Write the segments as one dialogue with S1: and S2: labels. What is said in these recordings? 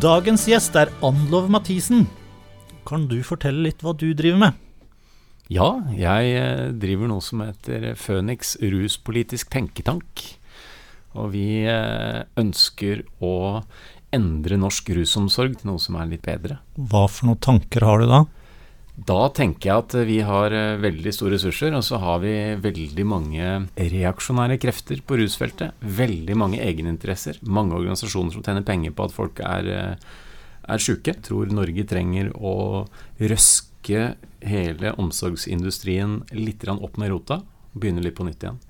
S1: Dagens gjest er Anlov Mathisen. Kan du fortelle litt hva du driver med?
S2: Ja, jeg eh, driver noe som heter Føniks ruspolitisk tenketank. Og vi eh, ønsker å endre norsk rusomsorg til noe som er litt bedre.
S1: Hva for noen tanker har du da?
S2: Da tenker jeg at vi har eh, veldig store ressurser, og så har vi veldig mange reaksjonære krefter på rusfeltet. Veldig mange egeninteresser. Mange organisasjoner som tjener penger på at folk er, er sjuke. Tror Norge trenger å røske hele omsorgsindustrien litt opp med rota. Begynne litt på nytt igjen.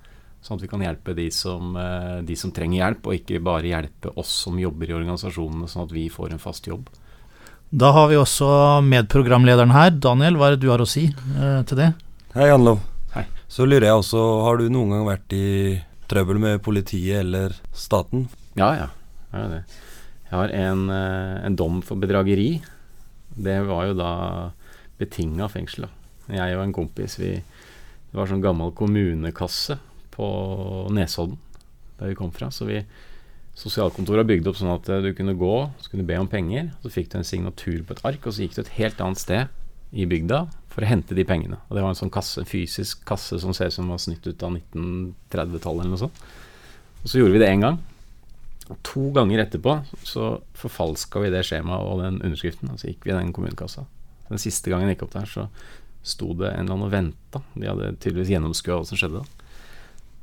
S2: Sånn at vi kan hjelpe de som, eh, de som, trenger hjelp, og ikke bare hjelpe oss som jobber i organisasjonene, sånn at vi får en fast jobb.
S1: Da har vi også medprogramlederen her. Daniel, hva er det du har å si eh, til det?
S3: Hei, Anlov.
S2: Hei.
S3: Så lurer jeg også, har du noen gang vært i trøbbel med politiet eller staten?
S2: Ja, ja. Jeg har det. Jeg har en, eh, en dom for bedrageri. Det var jo da betinga fengsel. Jeg og en kompis, vi, det var sånn gammel kommunekasse på Nesodden der vi kom fra. Så vi Sosialkontoret har bygd opp sånn at eh, du kunne gå, så kunne du be om penger. Så fikk du en signatur på et ark, og så gikk du et helt annet sted i bygda for å hente de pengene. Og det var en sånn kasse, en fysisk kasse som ser ut som var snytt ut av 1930-tallet eller noe sånt. Og så gjorde vi det én gang. Og to ganger etterpå så forfalska vi det skjemaet og den underskriften, og så gikk vi i den kommunekassa. Den siste gangen jeg gikk opp der, så sto det en eller annen og venta. De hadde tydeligvis gjennomskua hva som skjedde.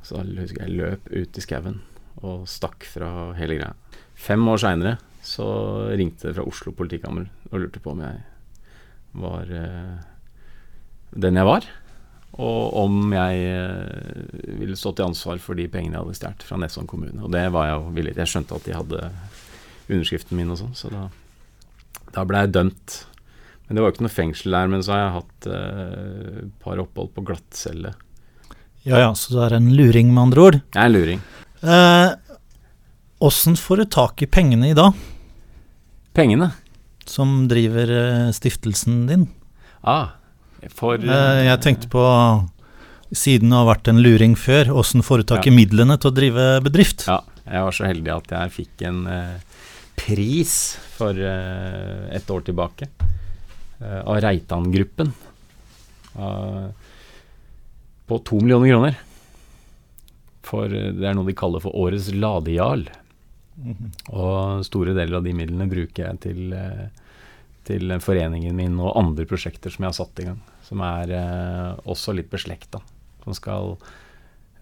S2: Så jeg løp ut i skauen og stakk fra hele greia. Fem år seinere så ringte det fra Oslo politikammer og lurte på om jeg var eh, den jeg var. Og om jeg eh, ville stå til ansvar for de pengene jeg hadde stjålet fra Nesson kommune. Og det var jeg jo villig til. Jeg skjønte at de hadde underskriften min og sånn, så da, da ble jeg dømt men det var jo ikke noe fengsel der. Men så har jeg hatt et eh, par opphold på glattcelle.
S1: Ja ja, så du er en luring, med andre ord?
S2: Jeg er en luring.
S1: Åssen eh, får du tak i pengene i dag?
S2: Pengene?
S1: Som driver eh, stiftelsen din?
S2: Ah, for
S1: eh, Jeg tenkte på siden du har vært en luring før, åssen får du tak i midlene til å drive bedrift?
S2: Ja, jeg var så heldig at jeg fikk en eh, pris for eh, et år tilbake. Eh, av Reitan-gruppen. på to millioner kroner. For det er noe de kaller for årets ladejarl. Mm -hmm. Og store deler av de midlene bruker jeg til, eh, til foreningen min og andre prosjekter som jeg har satt i gang. Som er eh, også litt beslekta. Som skal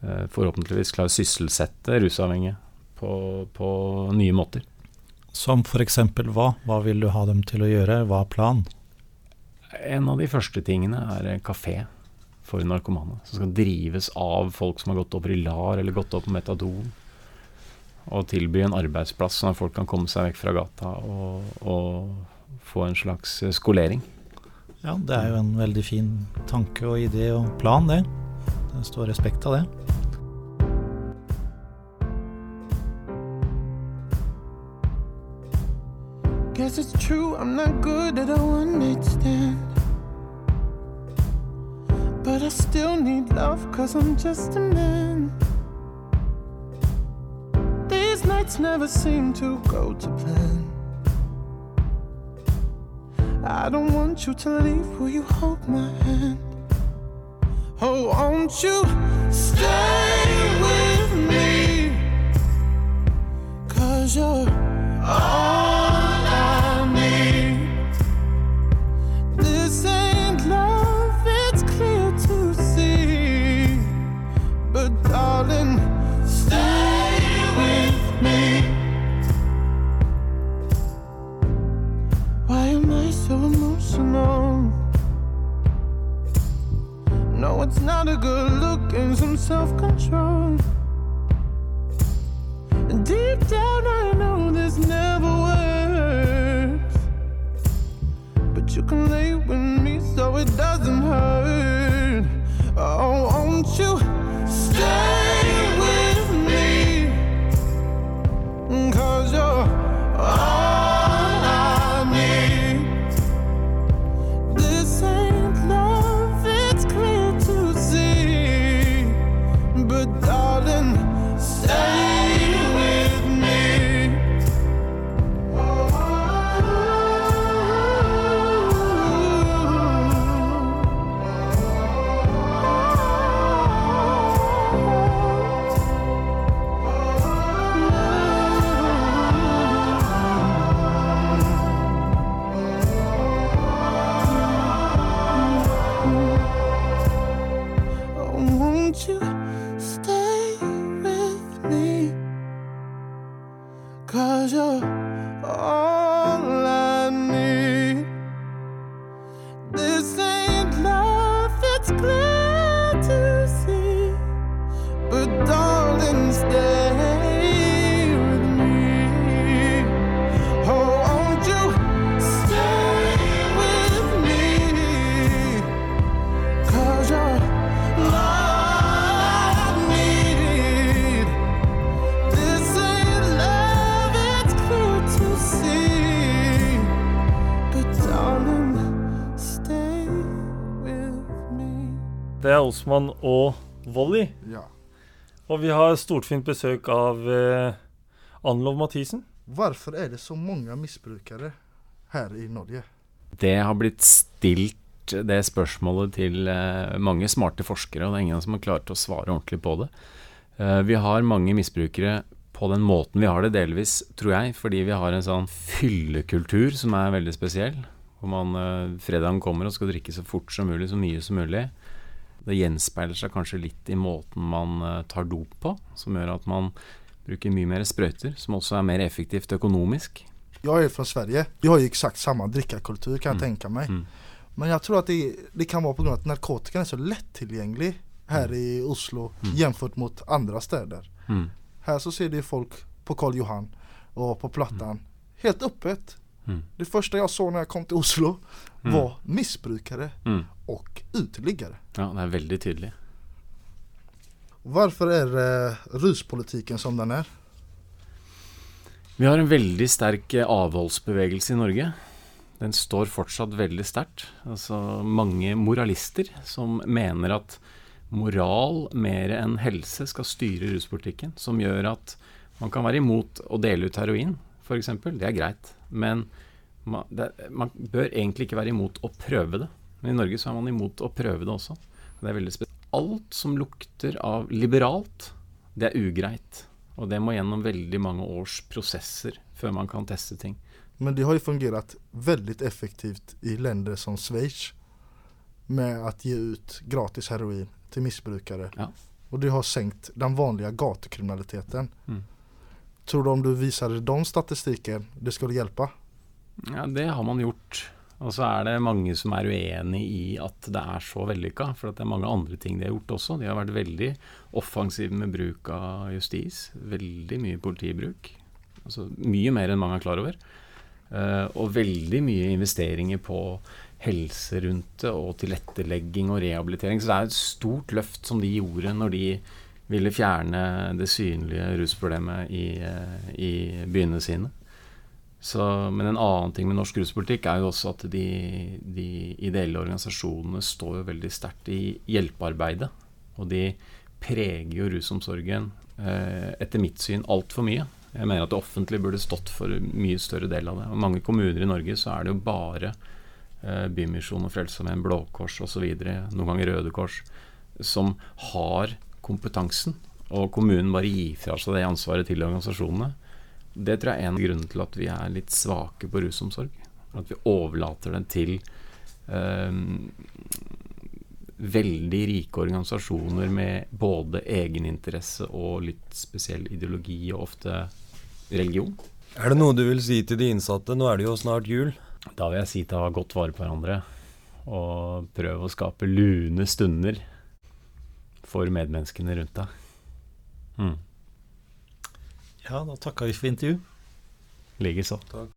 S2: eh, forhåpentligvis klare å sysselsette rusavhengige på, på nye måter.
S1: Som f.eks. hva? Hva vil du ha dem til å gjøre? Hva er planen?
S2: En av de første tingene er kafé for narkomane. Som skal drives av folk som har gått over i LAR eller gått opp på metadon. Og tilby en arbeidsplass sånn at folk kan komme seg vekk fra gata og, og få en slags skolering.
S1: Ja, det er jo en veldig fin tanke og idé og plan, det. Det står respekt av det. Guess it's true, I'm not good at a one night stand. I still need love, cause I'm just a man. These nights never seem to go to plan. I don't want you to leave, will you hold my hand? Oh, won't you stay not a good look and some self control. Deep down, I know this never works. But you can lay with me so it doesn't you
S4: Det er Osman og Volley.
S5: Ja.
S4: Og vi har stortfint besøk av eh, Anlov Mathisen.
S5: Hvorfor er det så mange misbrukere her i Norge?
S2: Det har blitt stilt det spørsmålet til eh, mange smarte forskere, og det er ingen som har klart å svare ordentlig på det. Eh, vi har mange misbrukere på den måten vi har det, delvis, tror jeg, fordi vi har en sånn fyllekultur som er veldig spesiell. Hvor man eh, fredagen kommer og skal drikke så fort som mulig, så mye som mulig. Det gjenspeiler seg kanskje litt i måten man eh, tar dop på, som gjør at man bruker mye mer sprøyter, som også er mer effektivt økonomisk.
S5: Jeg er fra Sverige. Vi har jo eksakt samme drikkekultur, kan jeg
S2: Mm.
S5: tenke meg.
S2: Mm.
S5: Men jeg tror at det, det kan være pga. at narkotika er så lett tilgjengelig her i Oslo
S2: Mm.
S5: mot andre steder.
S2: Mm.
S5: Her så ser de folk på Karl Johan og på Plattan helt öppet.
S2: Mm.
S5: Det første jeg så når jeg kom til Oslo,
S2: Mm.
S5: var misbrukere
S2: Mm.
S5: og uteliggare.
S2: Ja, det er veldig tydelig.
S5: Varför er eh, ruspolitiken som den er?
S2: Vi har en veldig sterk eh, avholdsbevegelse i Norge. Den står fortsatt veldig sterkt. Altså mange moralister som mener at moral mer enn helse skal styre ruspolitikken. Som gjør at man kan være imot å dele ut heroin, f.eks. Det er greit. Men man, det, man bør egentlig ikke være imot å prøve det. Men i Norge så er man imot å prøve det også. Det er veldig spesielt. Alt som lukter av liberalt, det er ugreit. Og det må gjennom veldig mange års prosesser før man kan teste ting.
S5: Men det har jo fungert veldig effektivt i länder som Schweiz med å gi ut gratis heroin til misbrukere.
S2: Ja.
S5: Og det har senkt den vanlige gatukriminaliteten.
S2: Mm.
S5: Tror du om du viser de statistikken, det skulle hjelpe?
S2: Ja, det har man gjort. Og så er det mange som er uenig i at det er så vellykka, for det er mange andre ting de har gjort også. De har vært veldig offensive med bruk av justis. Veldig mye politibruk. Altså mye mer enn mange er klar over. Eh, og veldig mye investeringer på helse rundt det, og tilrettelegging og rehabilitering. Så det er et stort løft som de gjorde når de ville fjerne det synlige rusproblemet i, eh, i byene sine. Så, men en annen ting med norsk ruspolitikk er jo også at de, de ideelle organisasjonene står jo veldig sterkt i hjelpearbeidet. Og de preger jo rusomsorgen, eh, etter mitt syn, altfor mye. Jeg mener at det offentlige burde stått for en mye større del av det. Og mange kommuner i Norge så er det jo bare eh, Bymisjon og Frelsesarmeen, Blå Kors osv., noen ganger Røde Kors, som har kompetansen. Og kommunen bare gir fra seg det ansvaret til organisasjonene. Det tror jeg er en av grunnene til at vi er litt svake på rusomsorg. At vi overlater den til eh, veldig rike organisasjoner med både egeninteresse og litt spesiell ideologi, og ofte religion.
S3: Er det noe du vil si til de innsatte? Nå er det jo snart jul.
S2: Da vil jeg si ta godt vare på hverandre, og prøve å skape lune stunder for medmenneskene rundt deg. Mm.
S6: Ja, da takker vi for intervju.
S2: Likeså.